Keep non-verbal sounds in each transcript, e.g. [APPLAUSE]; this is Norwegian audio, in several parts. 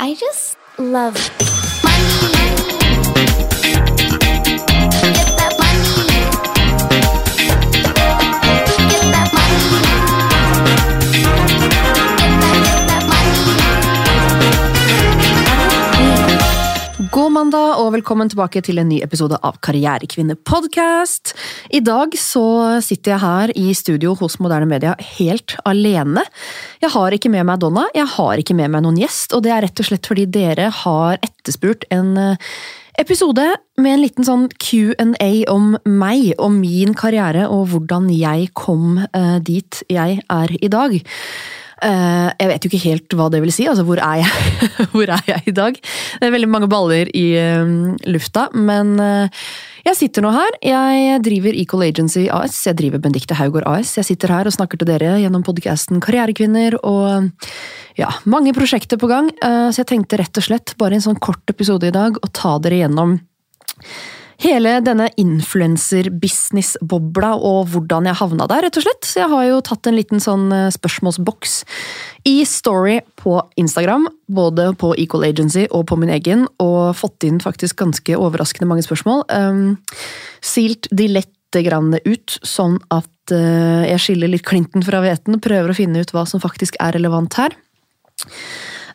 I just love money. Og velkommen tilbake til en ny episode av Karrierekvinne podcast. I dag så sitter jeg her i studio hos Moderne Media helt alene. Jeg har ikke med meg Donna, jeg har ikke med meg noen gjest, og det er rett og slett fordi dere har etterspurt en eh, episode med en liten sånn Q&A om meg og min karriere og hvordan jeg kom eh, dit jeg er i dag. Eh, jeg vet jo ikke helt hva det vil si. altså Hvor er jeg, [LAUGHS] hvor er jeg i dag? Det er veldig mange baller i eh, lufta, men eh, jeg sitter nå her. Jeg driver Equal Agency AS, jeg driver Benedicte Haugård AS. Jeg sitter her og snakker til dere gjennom podkasten Karrierekvinner og ja, mange prosjekter på gang. Så jeg tenkte rett og slett bare en sånn kort episode i dag å ta dere gjennom Hele denne influencer-business-bobla og hvordan jeg havna der, rett og slett. Så jeg har jo tatt en liten sånn eh, spørsmålsboks i Story på Instagram, både på Equal Agency og på min egen, og fått inn faktisk ganske overraskende mange spørsmål. Um, silt de lette grann ut, sånn at uh, jeg skiller litt klinten fra hveten prøver å finne ut hva som faktisk er relevant her.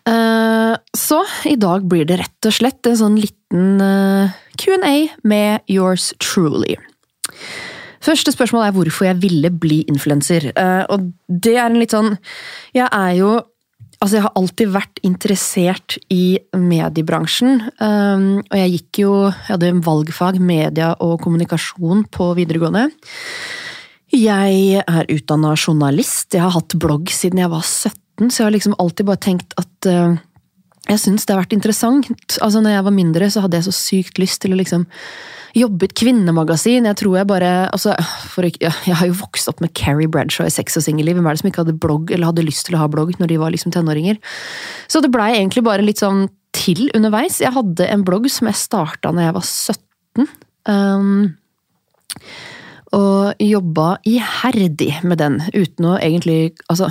Eh, så i dag blir det rett og slett en sånn liten eh, Q&A med yours truly. Første spørsmål er hvorfor jeg ville bli influenser. Eh, og det er en litt sånn Jeg er jo Altså, jeg har alltid vært interessert i mediebransjen. Og jeg gikk jo Jeg hadde en valgfag media og kommunikasjon på videregående. Jeg er utdanna journalist. Jeg har hatt blogg siden jeg var 17, så jeg har liksom alltid bare tenkt at uh, jeg syns det har vært interessant. Altså, når jeg var mindre, så hadde jeg så sykt lyst til å liksom jobbe i et kvinnemagasin. Jeg tror jeg bare altså, for ja, Jeg har jo vokst opp med Carrie Bradshaw i Sex og singelliv. Hvem er det som ikke hadde blogg, eller hadde lyst til å ha blogg når de var liksom tenåringer? Så det blei egentlig bare litt sånn til underveis. Jeg hadde en blogg som jeg starta når jeg var 17. Um, og jobba iherdig med den, uten å egentlig Altså,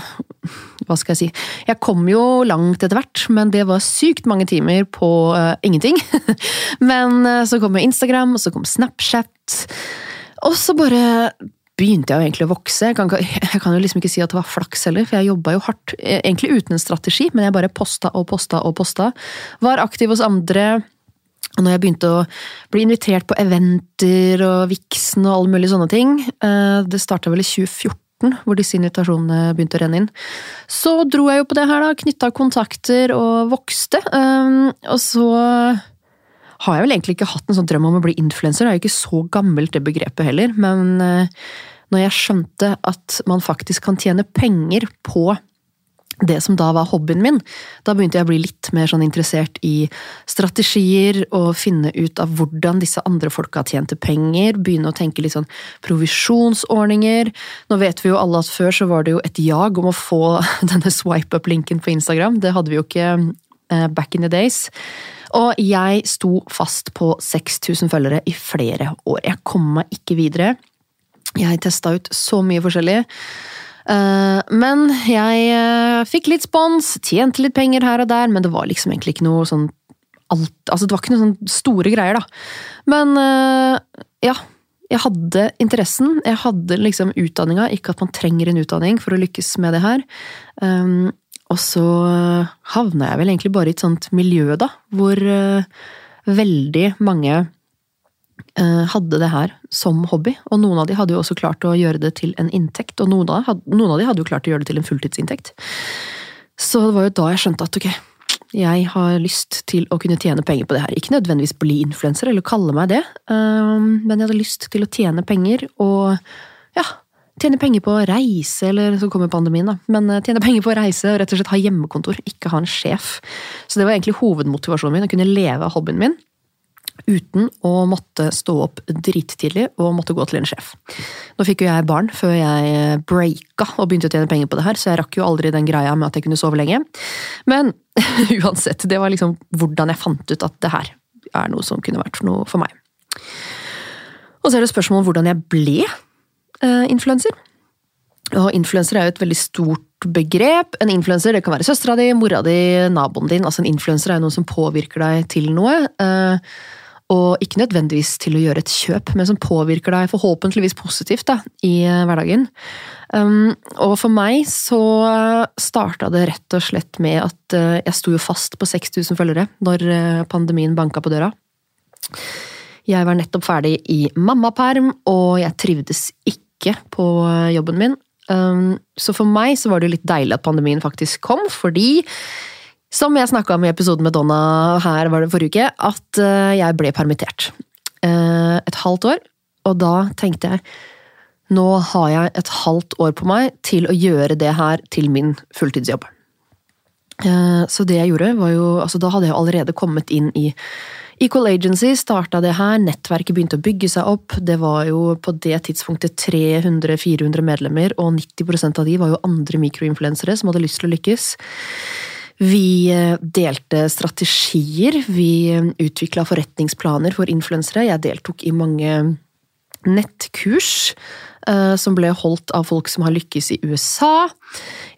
hva skal jeg si? Jeg kom jo langt etter hvert, men det var sykt mange timer på uh, ingenting. [LAUGHS] men uh, så kom jo Instagram, og så kom Snapchat. Og så bare begynte jeg jo egentlig å vokse. Jeg kan, jeg kan jo liksom ikke si at det var flaks heller, for jeg jobba jo hardt. eh, Egentlig uten en strategi, men jeg bare posta og posta og posta. Var aktiv hos andre. Og når jeg begynte å bli invitert på eventer og Vixen og alle mulige sånne ting eh, Det starta vel i 2014, hvor disse invitasjonene begynte å renne inn. Så dro jeg jo på det her, da. Knytta kontakter og vokste. Um, Og så har jeg vel egentlig ikke hatt en sånn drøm om å bli influenser. Det er jo ikke så gammelt, det begrepet heller. Men eh, når jeg skjønte at man faktisk kan tjene penger på det som da var hobbyen min, da begynte jeg å bli litt mer sånn interessert i strategier og finne ut av hvordan disse andre folka tjente penger. Begynne å tenke litt sånn provisjonsordninger. Nå vet vi jo alle at før så var det jo et jag om å få [LAUGHS] denne swipe up-linken på Instagram. Det hadde vi jo ikke eh, back in the days. Og jeg sto fast på 6000 følgere i flere år. Jeg kom meg ikke videre. Jeg testa ut så mye forskjellig. Eh, Men jeg eh, fikk litt spons, tjente litt penger her og der, men det var liksom egentlig ikke noe sånn alt Altså, det var ikke noe sånn store greier, da. Men eh, ja. Jeg hadde interessen, jeg hadde liksom utdanninga. Ikke at man trenger en utdanning for å lykkes med det her. Um, og så havna jeg vel egentlig bare i et sånt miljø, da, hvor veldig mange hadde det her som hobby, og noen av de hadde jo også klart å gjøre det til en inntekt, og noen av, noen av de hadde jo klart å gjøre det til en fulltidsinntekt. Så det var jo da jeg skjønte at ok, jeg har lyst til å kunne tjene penger på det her. Ikke nødvendigvis bli influenser, eller kalle meg det, um, men jeg hadde lyst til å tjene penger, og ja, tjene penger på å reise, eller så kommer pandemien, da. Men eh, tjene penger på å reise og rett og slett ha hjemmekontor, ikke ha en sjef. Så det var egentlig hovedmotivasjonen min, å kunne leve av hobbyen min uten å måtte stå opp drittidlig og måtte gå til en sjef. Nå fikk jo jeg barn før jeg breaka og begynte å tjene penger på det her, så jeg rakk jo aldri den greia med at jeg kunne sove lenge. Men [LAUGHS] uansett, det var liksom hvordan jeg fant ut at det her er noe som kunne vært noe for meg. Og så er det spørsmål om hvordan jeg ble eh, influenser. Og influenser er jo et veldig stort begrep. En influenser kan være søstera di, mora di, naboen din. Altså En influenser er jo noen som påvirker deg til noe. eh, Og ikke nødvendigvis til å gjøre et kjøp, men som påvirker deg forhåpentligvis positivt da, i eh, hverdagen. Um, og for meg så starta det rett og slett med at uh, jeg sto jo fast på 6000 følgere når uh, pandemien banka på døra. Jeg var nettopp ferdig i mammaperm, og jeg trivdes ikke på jobben min. Um, så for meg så var det litt deilig at pandemien faktisk kom, fordi som jeg snakka om i episoden med Donna her var det forrige uke, at eh, jeg ble permittert. Eh, et halvt år, og da tenkte jeg nå har jeg et halvt år på meg til å gjøre det her til min fulltidsjobb. Eh, Så det jeg gjorde, var jo altså Da hadde jeg allerede kommet inn i Equal Agency, starta det her, nettverket begynte å bygge seg opp. Det var jo på det tidspunktet 300-400 medlemmer, og 90% av de var jo andre mikroinfluensere som hadde lyst til å lykkes. Vi eh, delte strategier, vi utvikla forretningsplaner for influensere. Jeg deltok i mange nettkurs eh, som ble holdt av folk som har lykkes i USA.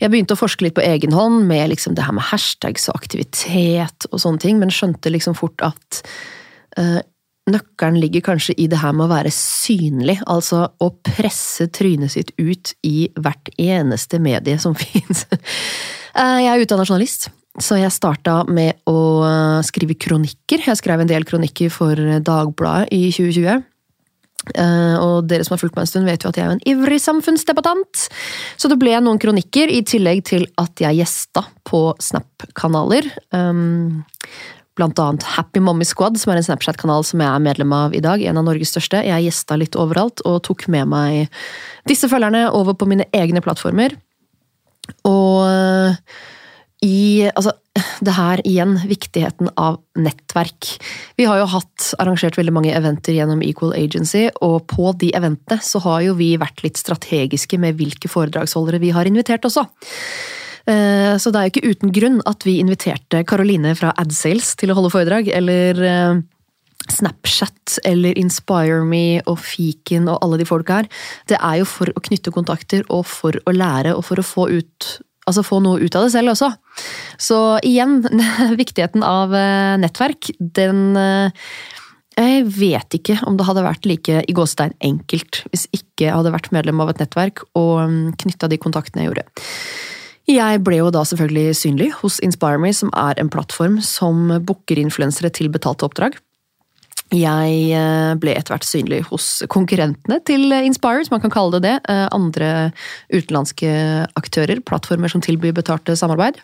Jeg begynte å forske litt på egen hånd med liksom det her med hashtags og aktivitet og sånne ting, men skjønte liksom fort at eh, nøkkelen ligger kanskje i det her med å være synlig, altså å presse trynet sitt ut i hvert eneste medie som [LAUGHS] fins. Jeg er utdanna journalist, så jeg starta med å eh, skrive kronikker. Jeg skrev en del kronikker for Dagbladet i 2020. Eh, og dere som har fulgt meg en stund, vet jo at jeg er en ivrig samfunnsdebattant. Så det ble noen kronikker, i tillegg til at jeg gjesta på Snap-kanaler. Blant annet Happy Mommy Squad, som er en Snapchat-kanal som jeg er medlem av i dag. En av Norges største. Jeg gjesta litt overalt, og tok med meg disse følgerne over på mine egne plattformer. Og eh, i Altså, [SIGHS] det her igjen, viktigheten av nettverk. Vi har jo hatt arrangert veldig mange eventer gjennom Equal Agency, og på de eventene så har jo vi vært litt strategiske med hvilke foredragsholdere vi har invitert også. Eh, Så det er jo ikke uten grunn at vi inviterte Caroline fra AdSales til å holde foredrag, eller eh, Snapchat eller Inspire Me og Fiken og alle de folka her. Det er jo for å knytte kontakter og for å lære og for å få ut Altså få noe ut av det selv også. Så igjen, [LAUGHS] viktigheten av eh, nettverk, den eh, Jeg vet ikke om det hadde vært like i gåstein enkelt hvis ikke jeg hadde vært medlem av et nettverk og knytta de kontaktene jeg gjorde. Jeg ble jo da selvfølgelig synlig hos InspireMe, som er en plattform som booker influensere til betalte oppdrag. Jeg eh, ble etter hvert synlig hos konkurrentene til Inspire, som man kan kalle det det. Eh, Andre utenlandske aktører, plattformer som tilbyr betalte samarbeid.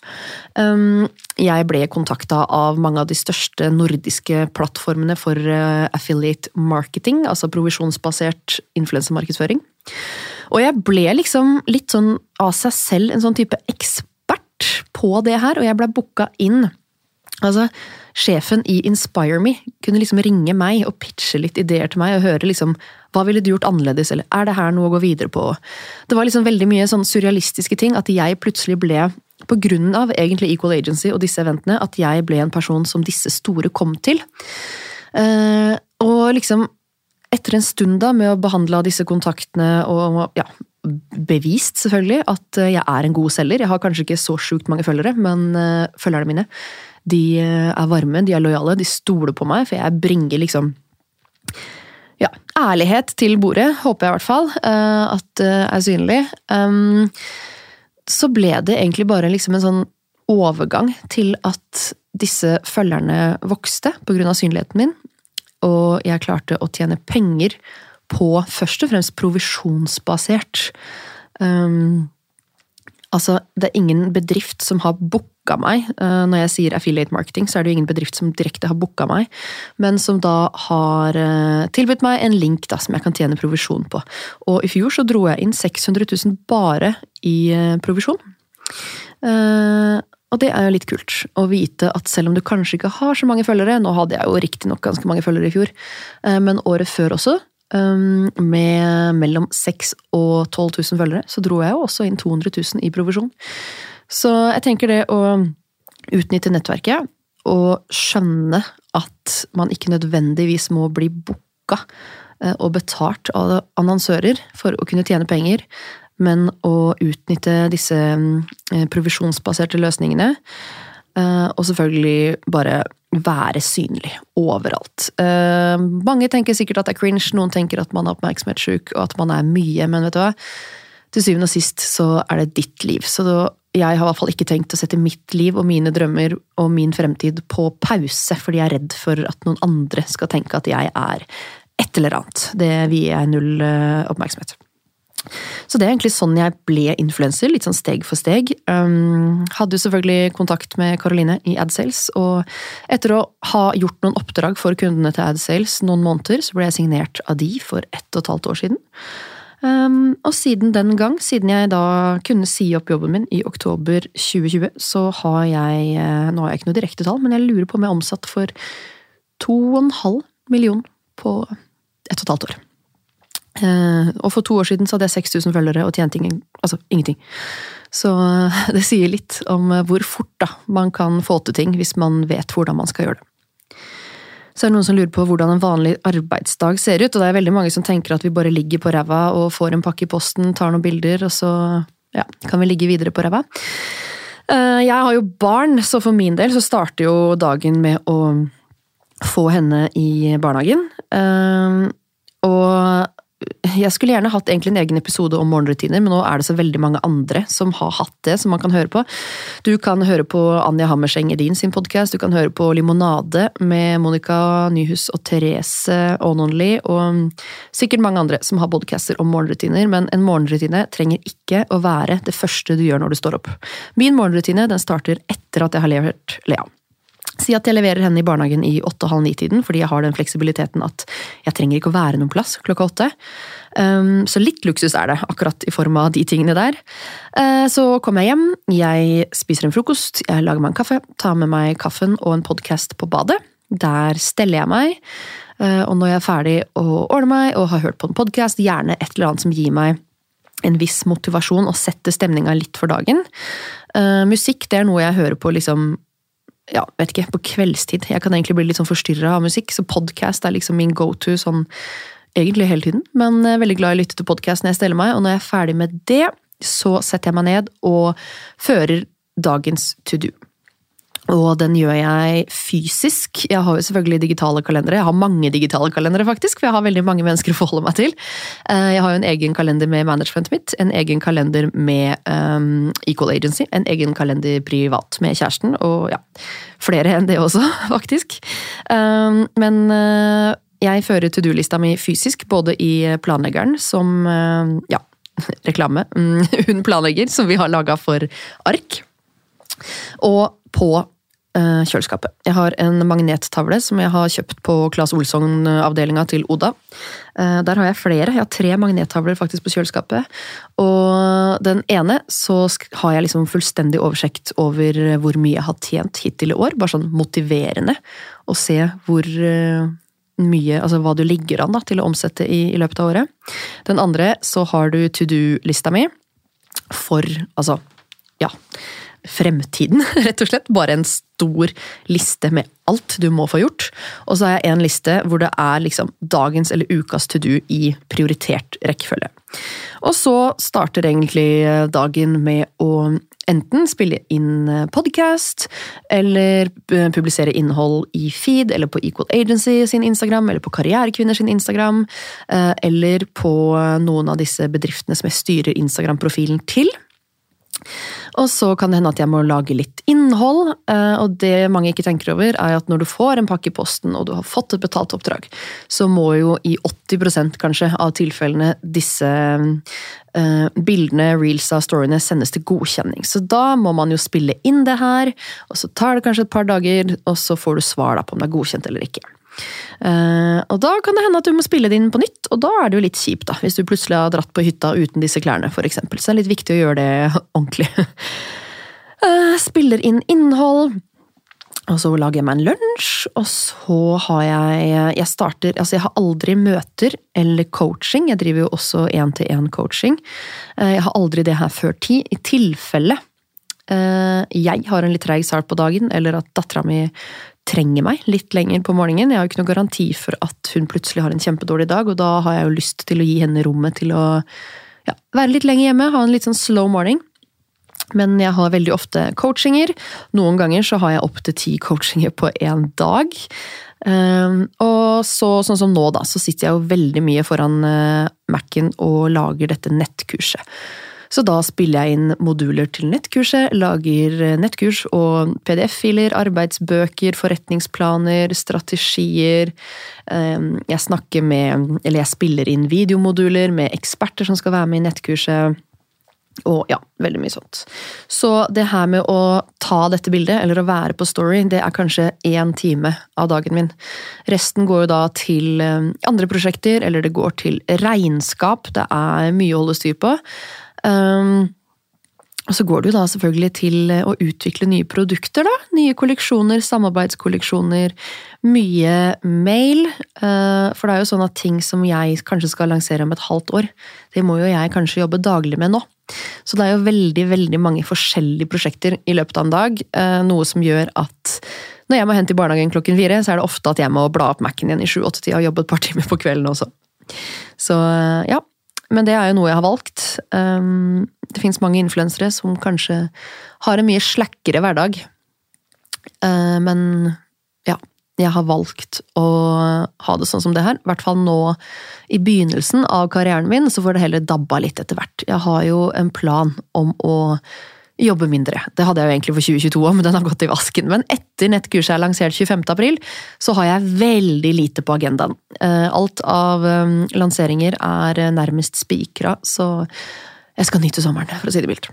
Um, Jeg ble kontakta av mange av de største nordiske plattformene for eh, affiliate marketing, altså provisjonsbasert influensemarkedsføring. Og jeg ble liksom litt sånn av seg selv en sånn type ekspert på det her, og jeg ble booka inn. Altså, Sjefen i Inspire Me kunne liksom ringe meg og pitche litt ideer til meg, og høre liksom hva ville du gjort annerledes, eller er det her noe å gå videre på? Det var liksom veldig mye sånn surrealistiske ting, at jeg plutselig ble, på grunn av egentlig Equal Agency og disse eventene, at jeg ble en person som disse store kom til. Eh, og liksom, etter en stund da med å behandle disse kontaktene og ja, bevist selvfølgelig at jeg er en god selger. Jeg har kanskje ikke så sjukt mange følgere, men uh, følgerne mine de eh, er varme, de er lojale, de stoler på meg, for jeg bringer liksom ja, ærlighet til bordet, håper jeg i hvert fall at det er synlig. Um, så ble det egentlig bare liksom en sånn overgang til at disse følgerne vokste av synligheten min, og jeg klarte å tjene penger på først og fremst provisjonsbasert. Um, altså, det er ingen bedrift som har booka meg. Uh, når jeg sier affiliate marketing, så er det jo ingen bedrift som direkte har booka meg, men som da har uh, tilbudt meg en link da, som jeg kan tjene provisjon på. Og i fjor så dro jeg inn 600 000 bare i uh, provisjon. Uh, og det er jo litt kult å vite at selv om du kanskje ikke har så mange følgere Nå hadde jeg jo riktignok ganske mange følgere i fjor, uh, men året før også, med mellom 6000 og 12 000 følgere, så dro jeg jo også inn 200 000 i provisjon. Så jeg tenker det å utnytte nettverket og skjønne at man ikke nødvendigvis må bli booka eh, og betalt av annonsører for å kunne tjene penger, men å utnytte disse eh, provisjonsbaserte løsningene. eh, Og selvfølgelig bare være synlig overalt. Uh, Mange tenker sikkert at det er cringe, noen tenker at man er oppmerksomhetssjuk og at man er mye, men vet du hva? Til syvende og sist så er det ditt liv. Så da, jeg har i hvert fall ikke tenkt å sette mitt liv og mine drømmer og min fremtid på pause, fordi jeg er redd for at noen andre skal tenke at jeg er et eller annet. Det vier jeg null eh, oppmerksomhet. Så det er egentlig sånn jeg ble influenser, litt sånn steg for steg. Um, hadde jo selvfølgelig kontakt med Caroline i AdSales, og etter å ha gjort noen oppdrag for kundene til AdSales noen måneder, så ble jeg signert av de for ett og et halvt år siden. Um, og siden den gang, siden jeg da kunne si opp jobben min i oktober 2020, så har jeg eh, Nå har jeg ikke noe direkte tall, men jeg lurer på om jeg er omsatt for 2,5 million på ett og et halvt år. Eh, og for to år siden så hadde jeg 6000 følgere og tjente ingen, altså ingenting. Så eh, det sier litt om eh, hvor fort da man kan få til ting hvis man vet hvordan man skal gjøre det. Så er det noen som lurer på hvordan en vanlig arbeidsdag ser ut, og det er veldig mange som tenker at vi bare ligger på ræva og får en pakke i posten, tar noen bilder, og så ja, kan vi ligge videre på ræva. Jeg har jo barn, så for min del så starter jo dagen med å få henne i barnehagen. Eh, Og jeg skulle gjerne hatt egentlig en egen episode om morgenrutiner, men nå er det så veldig mange andre som har hatt det, som man kan høre på. Du kan høre på Anja Hammerseng Edin sin podkast, du kan høre på Limonade med Monica Nyhus og Therese Ononly, og sikkert mange andre som har podcaster om morgenrutiner, men en morgenrutine trenger ikke å være det første du gjør når du står opp. Min morgenrutine den starter etter at jeg har levert Lea. Si at jeg leverer henne i barnehagen i åtte-halv ni-tiden, fordi jeg har den fleksibiliteten at jeg trenger ikke å være noen plass klokka åtte. Um, så litt luksus er det, akkurat i form av de tingene der. Uh, så kommer jeg hjem, jeg spiser en frokost, jeg lager meg en kaffe, tar med meg kaffen og en podkast på badet. Der steller jeg meg, uh, og når jeg er ferdig å ordne meg og har hørt på en podkast, gjerne et eller annet som gir meg en viss motivasjon og setter stemninga litt for dagen. Uh, musikk det er noe jeg hører på liksom ja, vet ikke, på kveldstid. Jeg kan egentlig bli litt sånn forstyrra av musikk, så podcast er liksom min go to sånn egentlig hele tiden. Men jeg er veldig glad i å lytte til podkast når jeg steller meg, og når jeg er ferdig med det, så setter jeg meg ned og fører dagens to do. Og den gjør jeg fysisk. Jeg har jo selvfølgelig digitale kalendere. Jeg har mange digitale kalendere, faktisk, for jeg har veldig mange mennesker å forholde meg til. Eh, Jeg har jo en egen kalender med managementet mitt, en egen kalender med um, Equal Agency, en egen kalender privat med kjæresten, og ja, flere enn det også, [LAUGHS] faktisk. Um, Men uh, jeg fører to do-lista mi fysisk, både i planleggeren, som uh, ja, [LAUGHS] reklame, mm, [LAUGHS] hun planlegger, som vi har laga for ark. Og på kjøleskapet. Jeg har en magnettavle som jeg har kjøpt på Claes Olsson-avdelinga til Oda. Eh, Der har jeg flere. Jeg har tre magnettavler faktisk på kjøleskapet. Og den ene så har jeg liksom fullstendig oversikt over hvor mye jeg har tjent hittil i år. Bare sånn motiverende å se hvor eh, mye, altså hva du ligger an da, til å omsette i, i løpet av året. Den andre så har du to do-lista mi for altså ja, fremtiden, [LAUGHS] rett og slett. Bare en stor liste med alt du må få gjort. Og så har jeg en liste hvor det er liksom dagens eller ukas to do i prioritert rekkefølge. Og så starter egentlig dagen med å enten spille inn podkast, eller eh, publisere innhold i feed, eller på Equal Agency sin Instagram, eller på Karrierekvinner sin Instagram, eh, eller på noen av disse bedriftene som jeg styrer Instagram-profilen til. Og så kan det hende at jeg må lage litt innhold, eh, og det mange ikke tenker over, er at når du får en pakke i posten og du har fått et betalt oppdrag, så må jo i 80% kanskje av tilfellene disse eh, bildene, reelsa, storyene sendes til godkjenning. Så da må man jo spille inn det her, og så tar det kanskje et par dager, og så får du svar da på om det er godkjent eller ikke. Eh, og da kan det hende at du må spille det inn på nytt, og da er det jo litt kjipt, da, hvis du plutselig har dratt på hytta uten disse klærne, for eksempel. Så det er litt viktig å gjøre det [LAUGHS] ordentlig. Uh, spiller inn innhold. Og så lager jeg meg en lunsj, og så har jeg Jeg starter Altså, jeg har aldri møter eller coaching. Jeg driver jo også én-til-én-coaching. Jeg har aldri det her før tid. I tilfelle eh, jeg har en litt treig start på dagen, eller at dattera mi trenger meg litt lenger på morgenen. Jeg har jo ikke noe garanti for at hun plutselig har en kjempedårlig dag, og da har jeg jo lyst til å gi henne rommet til å ja, være litt lenger hjemme, ha en litt sånn slow morning. Men jeg har veldig ofte coachinger. Noen ganger så har jeg opptil ti coachinger på én dag. Um, og så, sånn som nå, da, så sitter jeg jo veldig mye foran uh, Mac-en og lager dette nettkurset. Så da spiller jeg inn moduler til nettkurset, lager nettkurs og PDF-filer, arbeidsbøker, forretningsplaner, strategier. Um, jeg snakker med Eller jeg spiller inn videomoduler med eksperter som skal være med i nettkurset. Og ja, veldig mye sånt. Så det her med å ta dette bildet, eller å være på Story, det er kanskje én time av dagen min. Resten går jo da til eh, andre prosjekter, eller det går til regnskap. Det er mye å holde styr på. Um, og så går det jo da selvfølgelig til å utvikle nye produkter, da. Nye kolleksjoner, samarbeidskolleksjoner. Mye mail. eh, For det er jo sånn at ting som jeg kanskje skal lansere om et halvt år, det må jo jeg kanskje jobbe daglig med nå. Så det er jo veldig, veldig mange forskjellige prosjekter i løpet av en dag. eh, Noe som gjør at når jeg må hente i barnehagen klokken fire, så er det ofte at jeg må bla opp Mac-en igjen i sju-åtte-tida og jobbe et par timer på kvelden også. Så eh, ja. Men det er jo noe jeg har valgt. Um, Det fins mange influensere som kanskje har en mye slakkere hverdag. Eh, Men ja, jeg har valgt å ha det sånn som det her. I hvert fall nå i begynnelsen av karrieren min, så får det heller dabba litt etter hvert. Jeg har jo en plan om å jobbe mindre. Det hadde jeg jo egentlig for 2022 òg, men den har gått i vasken. Men etter nettkurset er lansert 25. april, så har jeg veldig lite på agendaen. Eh, Alt av eh, lanseringer er eh, nærmest spikra, så jeg skal nyte sommeren, for å si det mildt.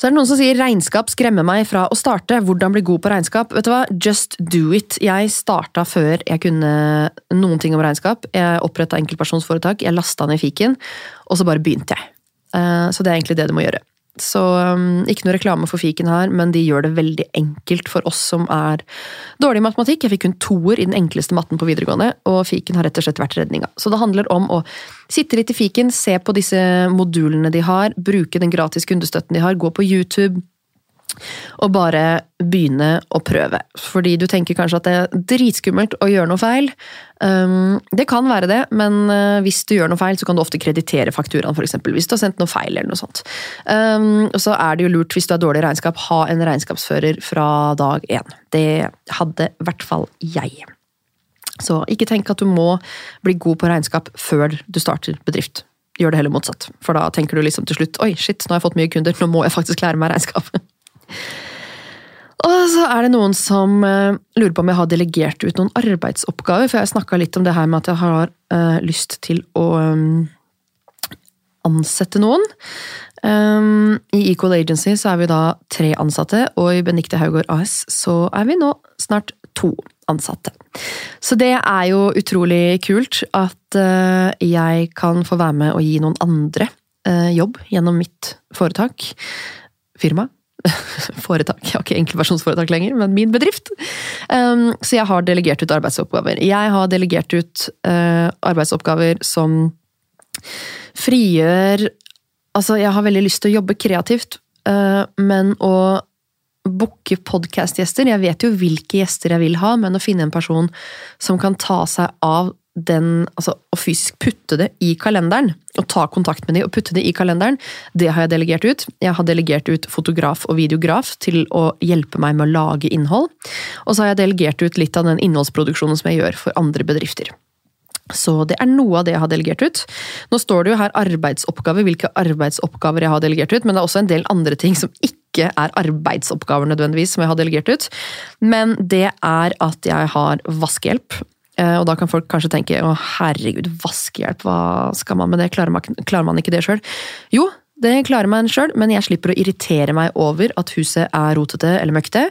Så er det noen som sier regnskap skremmer meg fra å starte. Hvordan bli god på regnskap? Vet du hva? Just do it. Jeg starta før jeg kunne noen ting om regnskap. Jeg oppretta enkeltpersonsforetak, jeg lasta ned fiken, og så bare begynte jeg. Eh, Så det er egentlig det du må gjøre. Så um, ikke noe reklame for fiken her, men de gjør det veldig enkelt for oss som er dårlige i matematikk. Jeg fikk kun toer i den enkleste matten på videregående, og fiken har rett og slett vært redninga. Så det handler om å sitte litt i fiken, se på disse modulene de har, bruke den gratis kundestøtten de har, gå på YouTube. Og bare begynne å prøve. Fordi du tenker kanskje at det er dritskummelt å gjøre noe feil. Um, det kan være det, men uh, hvis du gjør noe feil, så kan du ofte kreditere fakturaen, f.eks. Hvis du har sendt noe feil eller noe sånt. Um, og så er det jo lurt, hvis du har dårlig regnskap, ha en regnskapsfører fra dag én. Det hadde i hvert fall jeg. Så ikke tenk at du må bli god på regnskap før du starter bedrift. Gjør det heller motsatt, for da tenker du liksom til slutt oi, shit, nå har jeg fått mye kunder, nå må jeg faktisk lære meg regnskap. [LAUGHS] Og så er det noen som eh, lurer på om jeg har delegert ut noen arbeidsoppgaver, for jeg snakka litt om det her med at jeg har eh, lyst til å um, ansette noen. I Equal Agency så er vi da tre ansatte, og i Benikte Haugård AS så er vi nå snart to ansatte. Så det er jo utrolig kult at eh, jeg kan få være med og gi noen andre eh, jobb gjennom mitt foretak. Firma. [LAUGHS] Foretak. Jeg har ikke enkeltpersonsforetak lenger, men min bedrift. Um, så jeg har delegert ut arbeidsoppgaver. Jeg har delegert ut uh, arbeidsoppgaver som frigjør Altså, jeg har veldig lyst til å jobbe kreativt, uh, men å booke podkastgjester Jeg vet jo hvilke gjester jeg vil ha, men å finne en person som kan ta seg av den, altså å fysisk putte det i kalenderen, og ta kontakt med dem og putte det i kalenderen, det har jeg delegert ut. Jeg har delegert ut fotograf og videograf til å hjelpe meg med å lage innhold. Og så har jeg delegert ut litt av den innholdsproduksjonen som jeg gjør for andre bedrifter. Så det er noe av det jeg har delegert ut. Nå står det jo her arbeidsoppgaver, hvilke arbeidsoppgaver jeg har delegert ut, men det er også en del andre ting som ikke er arbeidsoppgaver nødvendigvis, som jeg har delegert ut. Men det er at jeg har vaskehjelp. Eh, Og da kan folk kanskje tenke å herregud, vaskehjelp, hva skal man med det, klarer man, klarer man ikke det sjøl? Jo, det klarer man sjøl, men jeg slipper å irritere meg over at huset er rotete eller møkkete.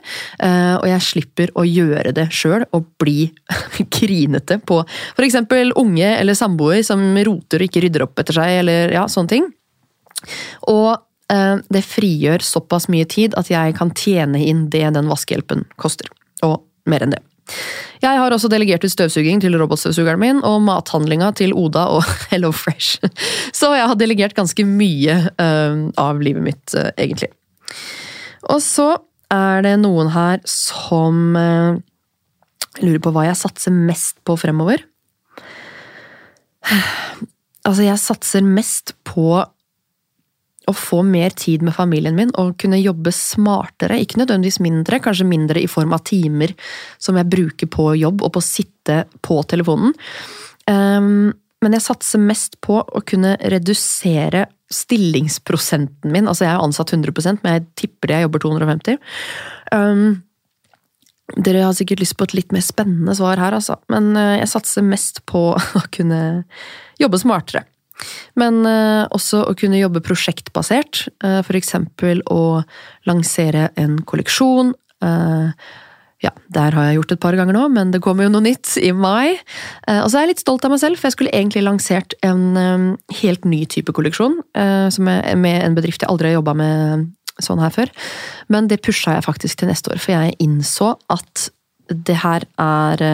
eh, Og jeg slipper å gjøre det sjøl og bli [LAUGHS] grinete på f.eks. unge eller samboer som roter og ikke rydder opp etter seg, eller ja, sånne ting. Og eh, det frigjør såpass mye tid at jeg kan tjene inn det den vaskehjelpen koster. Og mer enn det. Jeg har også delegert ut støvsuging til robotstøvsugeren min, og mathandlinga til Oda og [LAUGHS] Hello Fresh. Så jeg har delegert ganske mye eh, av livet mitt, eh, egentlig. Og så er det noen her som eh, lurer på hva jeg satser mest på fremover. [SIGHS] Altså, jeg satser mest på å få mer tid med familien min og kunne jobbe smartere, ikke nødvendigvis mindre, kanskje mindre i form av timer som jeg bruker på jobb og på å sitte på telefonen. Um, men jeg satser mest på å kunne redusere stillingsprosenten min. Altså jeg er ansatt 100% men jeg tipper jeg jobber 250. Um, dere har sikkert lyst på et litt mer spennende svar her, altså. Men uh, jeg satser mest på [LAUGHS] å kunne jobbe smartere. Men uh, også å kunne jobbe prosjektbasert. Uh, for eksempel å lansere en kolleksjon. Uh, ja, der har jeg gjort et par ganger nå, men det kommer jo noe nytt i mai. Og så er jeg litt stolt av meg selv, for jeg skulle egentlig lansert en helt ny type kolleksjon. Med en bedrift jeg aldri har jobba med sånn her før. Men det pusha jeg faktisk til neste år, for jeg innså at det her er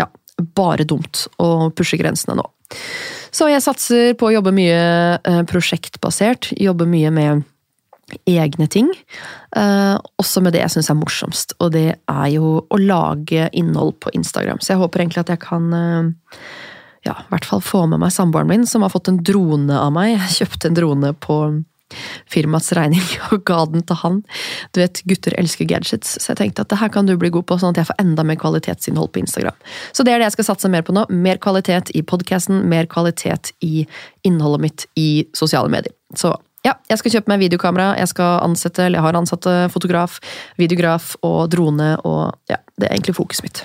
ja, bare dumt å pushe grensene nå. Så jeg satser på å jobbe mye eh, prosjektbasert, jobbe mye med egne ting. Eh, også med det jeg syns er morsomst, og det er jo å lage innhold på Instagram. Så jeg håper egentlig at jeg kan eh, ja, i hvert fall få med meg samboeren min, som har fått en drone av meg. Jeg kjøpte en drone på firmaets regning [LAUGHS] og ga den til han. Du vet, gutter elsker gadgets, så jeg tenkte at det her kan du bli god på, sånn at jeg får enda mer kvalitetsinnhold på Instagram. Så det er det jeg skal satse mer på nå. Mer kvalitet i podkasten, mer kvalitet i innholdet mitt i sosiale medier. Så ja, jeg skal kjøpe meg videokamera, jeg skal ansette, eller jeg har ansatte fotograf, videograf og drone, og ja, det er egentlig fokuset mitt.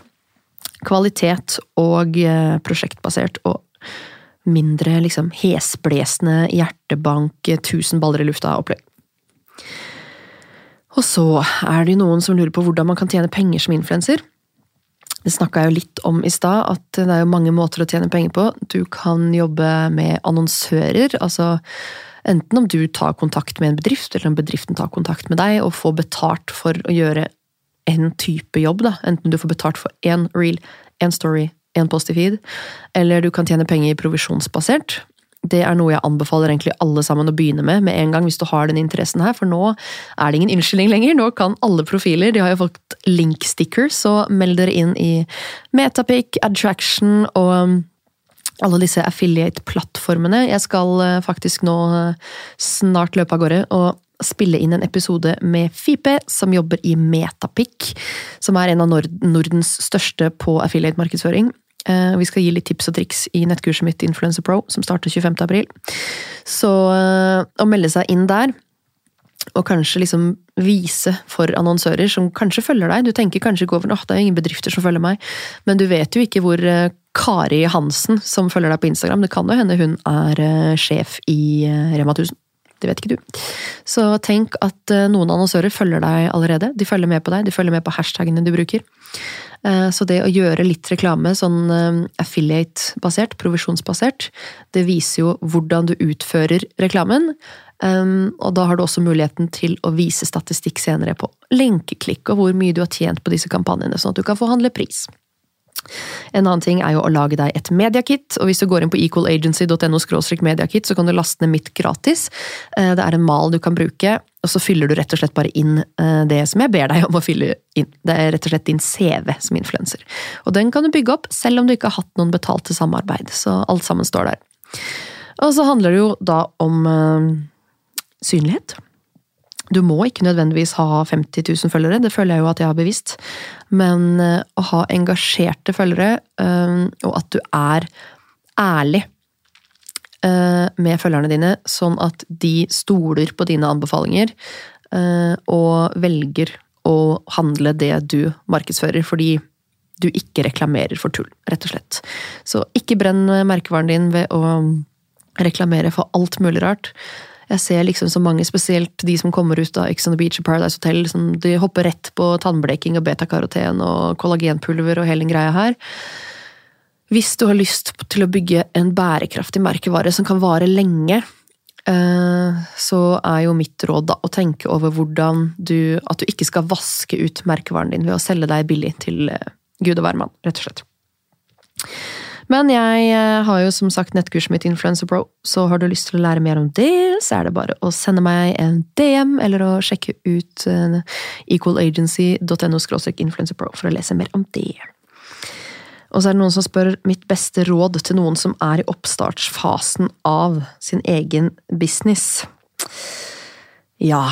Kvalitet og eh, prosjektbasert og mindre liksom hesblesende hjertebank, tusen baller i lufta-opplegg. Og så er det jo noen som lurer på hvordan man kan tjene penger som influenser. Det snakka jeg jo litt om i stad, at det er jo mange måter å tjene penger på. Du kan jobbe med annonsører, altså enten om du tar kontakt med en bedrift, eller om bedriften tar kontakt med deg, og får betalt for å gjøre en type jobb, da. Enten du får betalt for én reel, én story, en post i feed, eller du kan tjene penger provisjonsbasert. Det er noe jeg anbefaler egentlig alle sammen å begynne med med en gang hvis du har den interessen her, for nå er det ingen unnskyldning lenger. Nå kan alle profiler, de har jo fått link-stickers, så meld dere inn i Metapic, Attraction og um, alle disse affiliate-plattformene. Jeg skal uh, faktisk nå uh, snart løpe av gårde og spille inn en episode med Fipe, som jobber i Metapic, som er en av Nordens største på affiliate-markedsføring. Eh, vi skal gi litt tips og triks i nettkurset mitt Influencer Pro, som starter 25. april. Så eh, å melde seg inn der, og kanskje liksom vise for annonsører som kanskje følger deg. Du tenker kanskje ikke over at det er ingen bedrifter som følger meg, men du vet jo ikke hvor eh, Kari Hansen, som følger deg på Instagram, det kan jo hende hun er sjef i Rema 1000. Det vet ikke du. Så tenk at noen annonsører følger deg allerede. De følger med på deg, de følger med på hashtagene du bruker. Eh, så det å gjøre litt reklame, sånn eh, affiliate-basert, provisjonsbasert, det viser jo hvordan du utfører reklamen. Og da har du også muligheten til å vise statistikk senere på lenkeklikk og hvor mye du har tjent på disse kampanjene, sånn at du kan forhandle pris. En annen ting er jo å lage deg et mediakit, og hvis du går inn på equalagency.no mediakit, så kan du laste ned mitt gratis. Eh, det er en mal du kan bruke, og så fyller du rett og slett bare inn eh, det som jeg ber deg om å fylle inn. Det er rett og slett din CV som influenser. Og den kan du bygge opp selv om du ikke har hatt noen betalte samarbeid, så alt sammen står der. Og så handler det jo da om øh, synlighet. Du må ikke nødvendigvis ha 50 000 følgere, det føler jeg jo at jeg har bevisst. Men øh, å ha engasjerte følgere, øh, og at du er ærlig med følgerne dine, sånn at de stoler på dine anbefalinger og velger å handle det du markedsfører, fordi du ikke reklamerer for tull, rett og slett. Så ikke brenn merkevaren din ved å reklamere for alt mulig rart jeg ser liksom så mange, spesielt de som kommer ut av Ex on the Beach og Paradise Hotel, som de hopper rett på tannbleking og betakaroten og kollagenpulver og hele den greia her. Hvis du har lyst til å bygge en bærekraftig merkevare som kan vare lenge, eh, så er jo mitt råd da å tenke over hvordan du At du ikke skal vaske ut merkevaren din ved å selge deg billig til eh, gud og hvermann, rett og slett. Men jeg eh, har jo som sagt nettkurset mitt Influencer Pro, så har du lyst til å lære mer om det, så er det bare å sende meg en DM, eller å sjekke ut equalagency.no influencerpro for å lese mer om det. Og så er det noen som spør mitt beste råd til noen som er i oppstartsfasen av sin egen business. Ja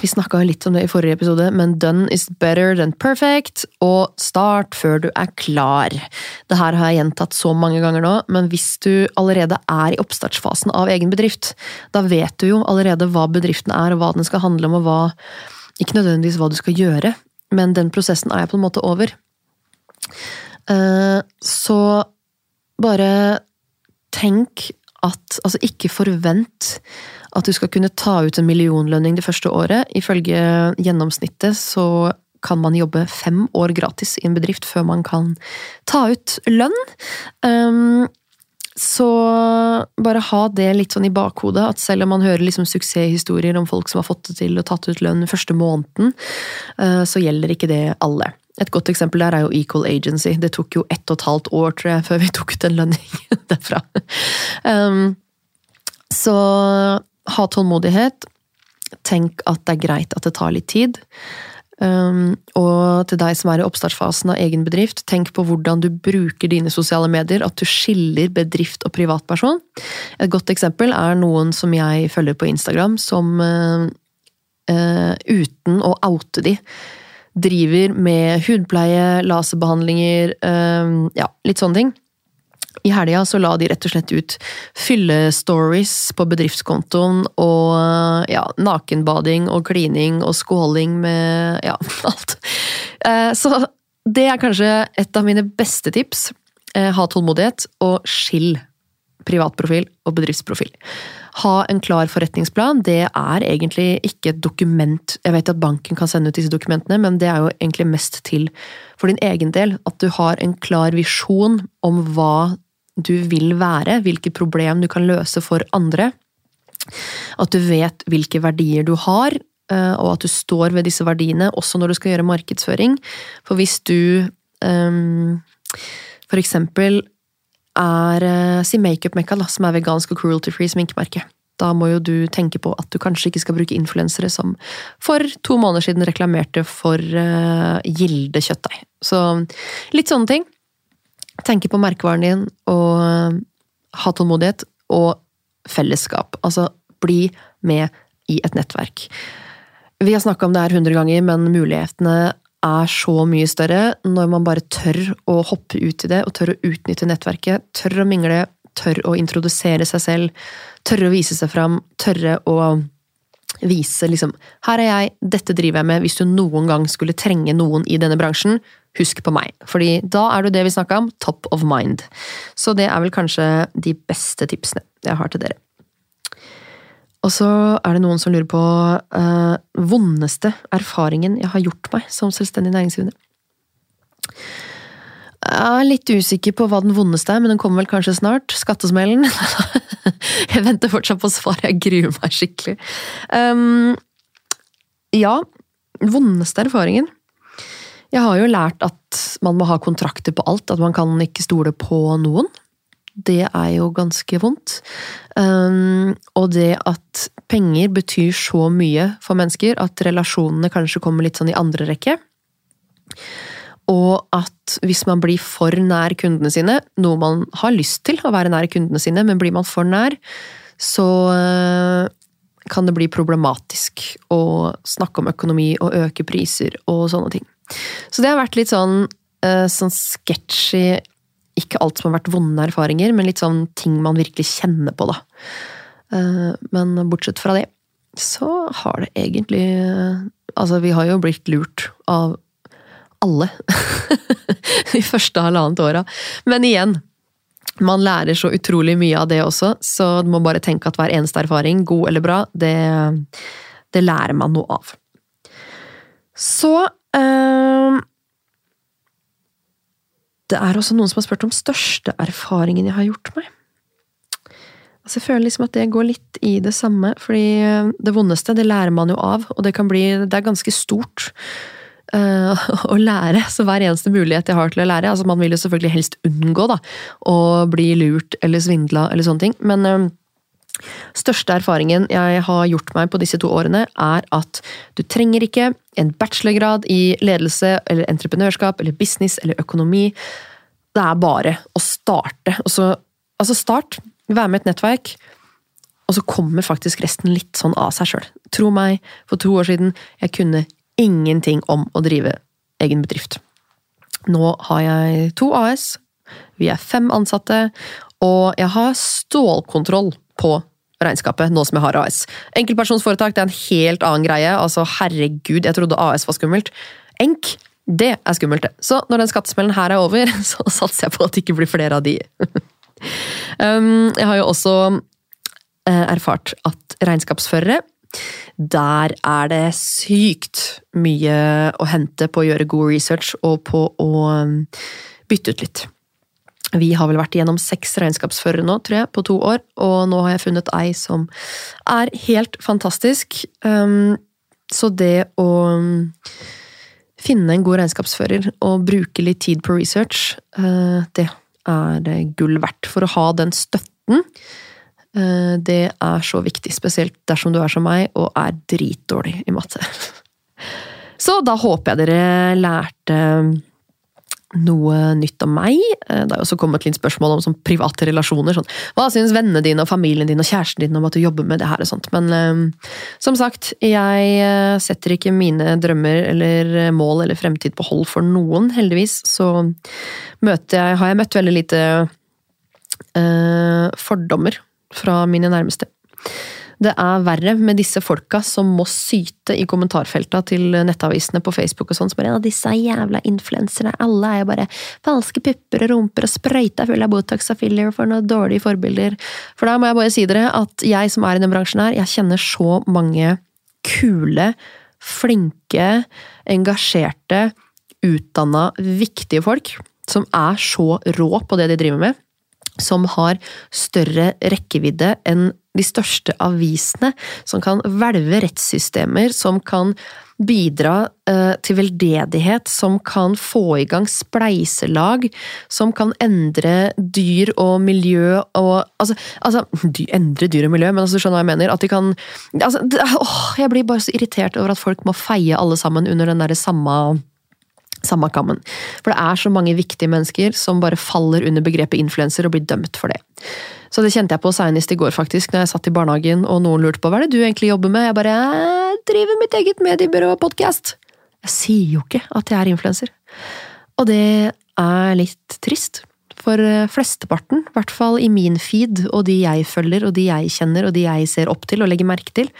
Vi snakka litt om det i forrige episode, men done is better than perfect, og start før du er klar. Det her har jeg gjentatt så mange ganger nå, men hvis du allerede er i oppstartsfasen av egen bedrift, da vet du jo allerede hva bedriften er, og hva den skal handle om, og hva Ikke nødvendigvis hva du skal gjøre, men den prosessen er jeg på en måte over. Eh, Så bare tenk at Altså, ikke forvent at du skal kunne ta ut en millionlønning det første året. Ifølge gjennomsnittet så kan man jobbe fem år gratis i en bedrift før man kan ta ut lønn. Um, så bare ha det litt sånn i bakhodet, at selv om man hører liksom suksesshistorier om folk som har fått det til og tatt ut lønn første måneden, uh, så gjelder ikke det alle. Et godt eksempel der er jo Equal Agency. Det tok jo ett og et halvt år, tror jeg, før vi [LAUGHS] tok ut en lønning [LAUGHS] derfra. Um, så ha tålmodighet. Tenk at det er greit at det tar litt tid. Um, og til deg som er i oppstartsfasen av egen bedrift, tenk på hvordan du bruker dine sosiale medier, at du skiller bedrift og privatperson. Et godt eksempel er noen som jeg følger på Instagram, som uh, uh, uten å oute de, driver med hudpleie, laserbehandlinger, ja, litt sånne ting. I helga så la de rett og slett ut fyllestories på bedriftskontoen og ja, nakenbading og klining og skåling med ja, [LAUGHS] alt. Eh, Så det er kanskje et av mine beste tips. Eh, Ha tålmodighet, og skill privatprofil og bedriftsprofil. Ha en klar forretningsplan. Det er egentlig ikke et dokument Jeg vet at banken kan sende ut disse dokumentene, men det er jo egentlig mest til for din egen del. At du har en klar visjon om hva du vil være, hvilket problem du kan løse for andre. At du vet hvilke verdier du har, eh, og at du står ved disse verdiene også når du skal gjøre markedsføring. For hvis du um, for eksempel er eh, Si Makeup-Mekka, som er vegansk og cruelty-free sminkemerke. Da må jo du tenke på at du kanskje ikke skal bruke influensere som for to måneder siden reklamerte for uh, Gilde kjøttdeig. Så litt sånne ting. Tenke på merkevaren din, og uh, ha tålmodighet. Og fellesskap. Altså, bli med i et nettverk. Vi har snakka om det her hundre ganger, men mulighetene er så mye større når man bare tør å hoppe ut i det, og tør å utnytte nettverket. Tør å mingle, tør å introdusere seg selv, tørre å vise seg fram, tørre å vise liksom Her er jeg, dette driver jeg med, hvis du noen gang skulle trenge noen i denne bransjen, husk på meg. Fordi da er du det vi snakka om, top of mind. Så det er vel kanskje de beste tipsene jeg har til dere. Og så er det noen som lurer på eh, vondeste erfaringen jeg har gjort meg som selvstendig næringsdrivende. Jeg er litt usikker på hva den vondeste er, men den kommer vel kanskje snart. Skattesmellen. [LAUGHS] jeg venter fortsatt på svar, jeg gruer meg skikkelig. Um, ja, vondeste erfaringen. Jeg har jo lært at man må ha kontrakter på alt, at man kan ikke stole på noen. Det er jo ganske vondt. Um, og det at penger betyr så mye for mennesker at relasjonene kanskje kommer litt sånn i andre rekke. Og at hvis man blir for nær kundene sine, noe man har lyst til å være nær kundene sine, men blir man for nær, så eh, kan det bli problematisk å snakke om økonomi og øke priser og sånne ting. Så det har vært litt sånn, eh, sånn sketchy Ikke alt som har vært vonde erfaringer, men litt sånn ting man virkelig kjenner på, da. Eh, Men bortsett fra det, så har det egentlig Altså, vi har jo blitt lurt av alle [LAUGHS] de første halvannet åra. Men igjen, man lærer så utrolig mye av det også, så du må bare tenke at hver eneste erfaring, god eller bra, det, det lærer man noe av. Så eh, Det er også noen som har spurt om største erfaringen jeg har gjort meg. Altså, jeg føler liksom at det går litt i det samme, fordi det vondeste, det lærer man jo av, og det kan bli Det er ganske stort uh, [LAUGHS] å lære, så hver eneste mulighet jeg har til å lære altså Man vil jo selvfølgelig helst unngå da, å bli lurt eller svindla eller sånne ting, men eh, Største erfaringen jeg har gjort meg på disse to årene, er at du trenger ikke en bachelorgrad i ledelse eller entreprenørskap eller business eller økonomi. Det er bare å starte. Så, altså start, vær med et nettverk, og så kommer faktisk resten litt sånn av seg sjøl. Tro meg, for to år siden jeg kunne ingenting om å drive egen bedrift. Nå har jeg to AS, vi er fem ansatte, og jeg har stålkontroll på regnskapet nå som jeg har AS. Enkeltpersonsforetak det er en helt annen greie. altså Herregud, jeg trodde AS var skummelt. Enk, det er skummelt, det. Så når den skattesmellen her er over, [LAUGHS] så satser jeg på at det ikke blir flere av de. [LAUGHS] um, jeg har jo også eh, erfart at regnskapsførere der er det sykt mye å hente på å gjøre god research og på å um, bytte ut litt. Vi har vel vært igjennom seks regnskapsførere nå, tror jeg, på to år, og nå har jeg funnet ei som er helt fantastisk. Um, så det å um, finne en god regnskapsfører og bruke litt tid på research, uh, det er gull verdt for å ha den støtten Eh, det er så viktig, spesielt dersom du er som meg og er dritdårlig i matte. [LAUGHS] Så da håper jeg dere lærte noe nytt om meg. Eh, det har også kommet litt spørsmål om sånn private relasjoner. Sånn, hva syns vennene dine og familien din og kjæresten din om at du jobber med det her og sånt? Men um, som sagt, jeg setter ikke mine drømmer eller mål eller fremtid på hold for noen, heldigvis. Så jeg, har jeg møtt veldig lite uh, fordommer fra mine nærmeste. Det er verre med disse folka som må syte i kommentarfelta til nettavisene på Facebook og sånn, som bare ja, disse jævla influensere, alle er jo bare falske pupper og rumper og sprøyta full av Botox og filler for noen dårlige forbilder. For da må jeg bare si dere at jeg som er i den bransjen her, jeg kjenner så mange kule, flinke, engasjerte, utdanna, viktige folk som er så rå på det de driver med som har større rekkevidde enn de største avisene, som kan hvelve rettssystemer, som kan bidra eh, til veldedighet, som kan få i gang spleiselag, som kan endre dyr og miljø og Altså, altså endre dyr og miljø, men altså, skjønner hva jeg mener? At de kan altså, åh, Jeg blir bare så irritert over at folk må feie alle sammen under den derre samme samme kammen. For det er så mange viktige mennesker som bare faller under begrepet influenser og blir dømt for det. Så det kjente jeg på senest i går, faktisk, når jeg satt i barnehagen og noen lurte på hva er det du egentlig jobber med. Jeg bare jeg driver mitt eget mediebyrå og podkast. Jeg sier jo ikke at jeg er influenser. Og det er litt trist. For eh, flesteparten, i hvert fall i min feed, og de jeg følger, og de jeg kjenner, og de jeg ser opp til og legger merke til,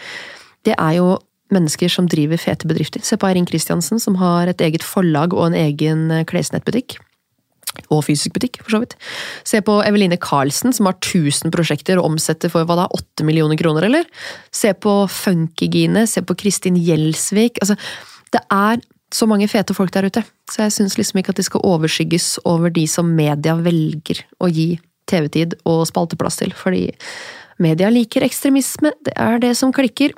det er jo mennesker som driver fete bedrifter. Se på Eirin Kristiansen, som har et eget forlag og en egen eh, klesnettbutikk. Og fysisk butikk, for så vidt. Se på Eveline Karlsen, som har 1000 prosjekter og omsetter for hva da, 8 millioner kroner, eller? Se på Funkygine, se på Kristin Gjelsvik. Altså, det er så mange fete folk der ute, så jeg syns liksom ikke at de skal overskygges over de som media velger å gi TV-tid og spalteplass til, fordi media liker ekstremisme, det er det som klikker.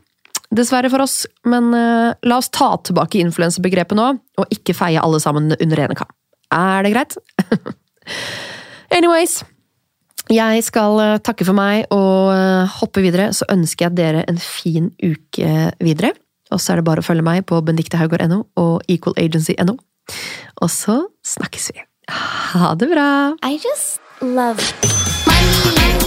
Dessverre for oss, men uh, la oss ta tilbake influensebegrepet nå, og ikke feie alle sammen under ene kam. Er det greit? [LAUGHS] Anyways. Jeg skal uh, takke for meg og uh, hoppe videre, så ønsker jeg dere en fin uke videre. Og så er det bare å følge meg på benedictehaugård.no og equalagency.no. Og så snakkes vi. Ha det bra! I just love money.